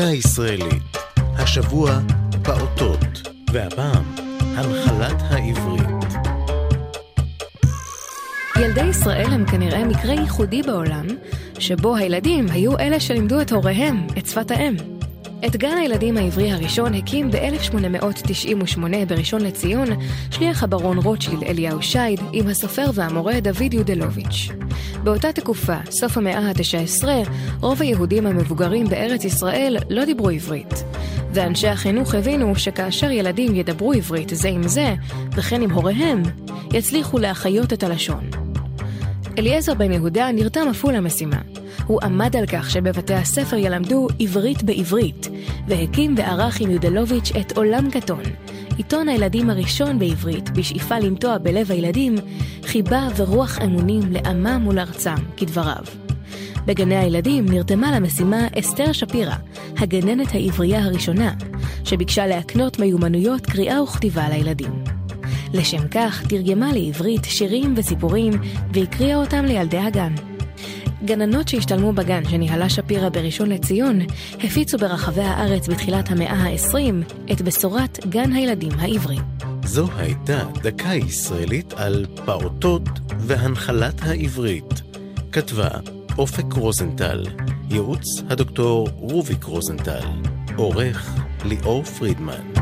דקה ישראלית. השבוע פעוטות, והפעם הנחלת העברית. ילדי ישראל הם כנראה מקרה ייחודי בעולם, שבו הילדים היו אלה שלימדו את הוריהם את שפת האם. את גן הילדים העברי הראשון הקים ב-1898 בראשון לציון שליח הברון רוטשילד אליהו שייד עם הסופר והמורה דוד יודלוביץ'. באותה תקופה, סוף המאה ה-19, רוב היהודים המבוגרים בארץ ישראל לא דיברו עברית. ואנשי החינוך הבינו שכאשר ילדים ידברו עברית זה עם זה, וכן עם הוריהם, יצליחו להחיות את הלשון. אליעזר בן יהודה נרתם אף הוא למשימה. הוא עמד על כך שבבתי הספר ילמדו עברית בעברית, והקים וערך עם יודלוביץ' את עולם קטון, עיתון הילדים הראשון בעברית, בשאיפה לנטוע בלב הילדים חיבה ורוח אמונים לעמם ולארצם, כדבריו. בגני הילדים נרתמה למשימה אסתר שפירא, הגננת העברייה הראשונה, שביקשה להקנות מיומנויות קריאה וכתיבה לילדים. לשם כך תרגמה לעברית שירים וסיפורים והקריאה אותם לילדי הגן. גננות שהשתלמו בגן שניהלה שפירא בראשון לציון, הפיצו ברחבי הארץ בתחילת המאה ה-20 את בשורת גן הילדים העברי. זו הייתה דקה ישראלית על פעוטות והנחלת העברית. כתבה אופק רוזנטל, ייעוץ הדוקטור רוביק רוזנטל, עורך ליאור פרידמן.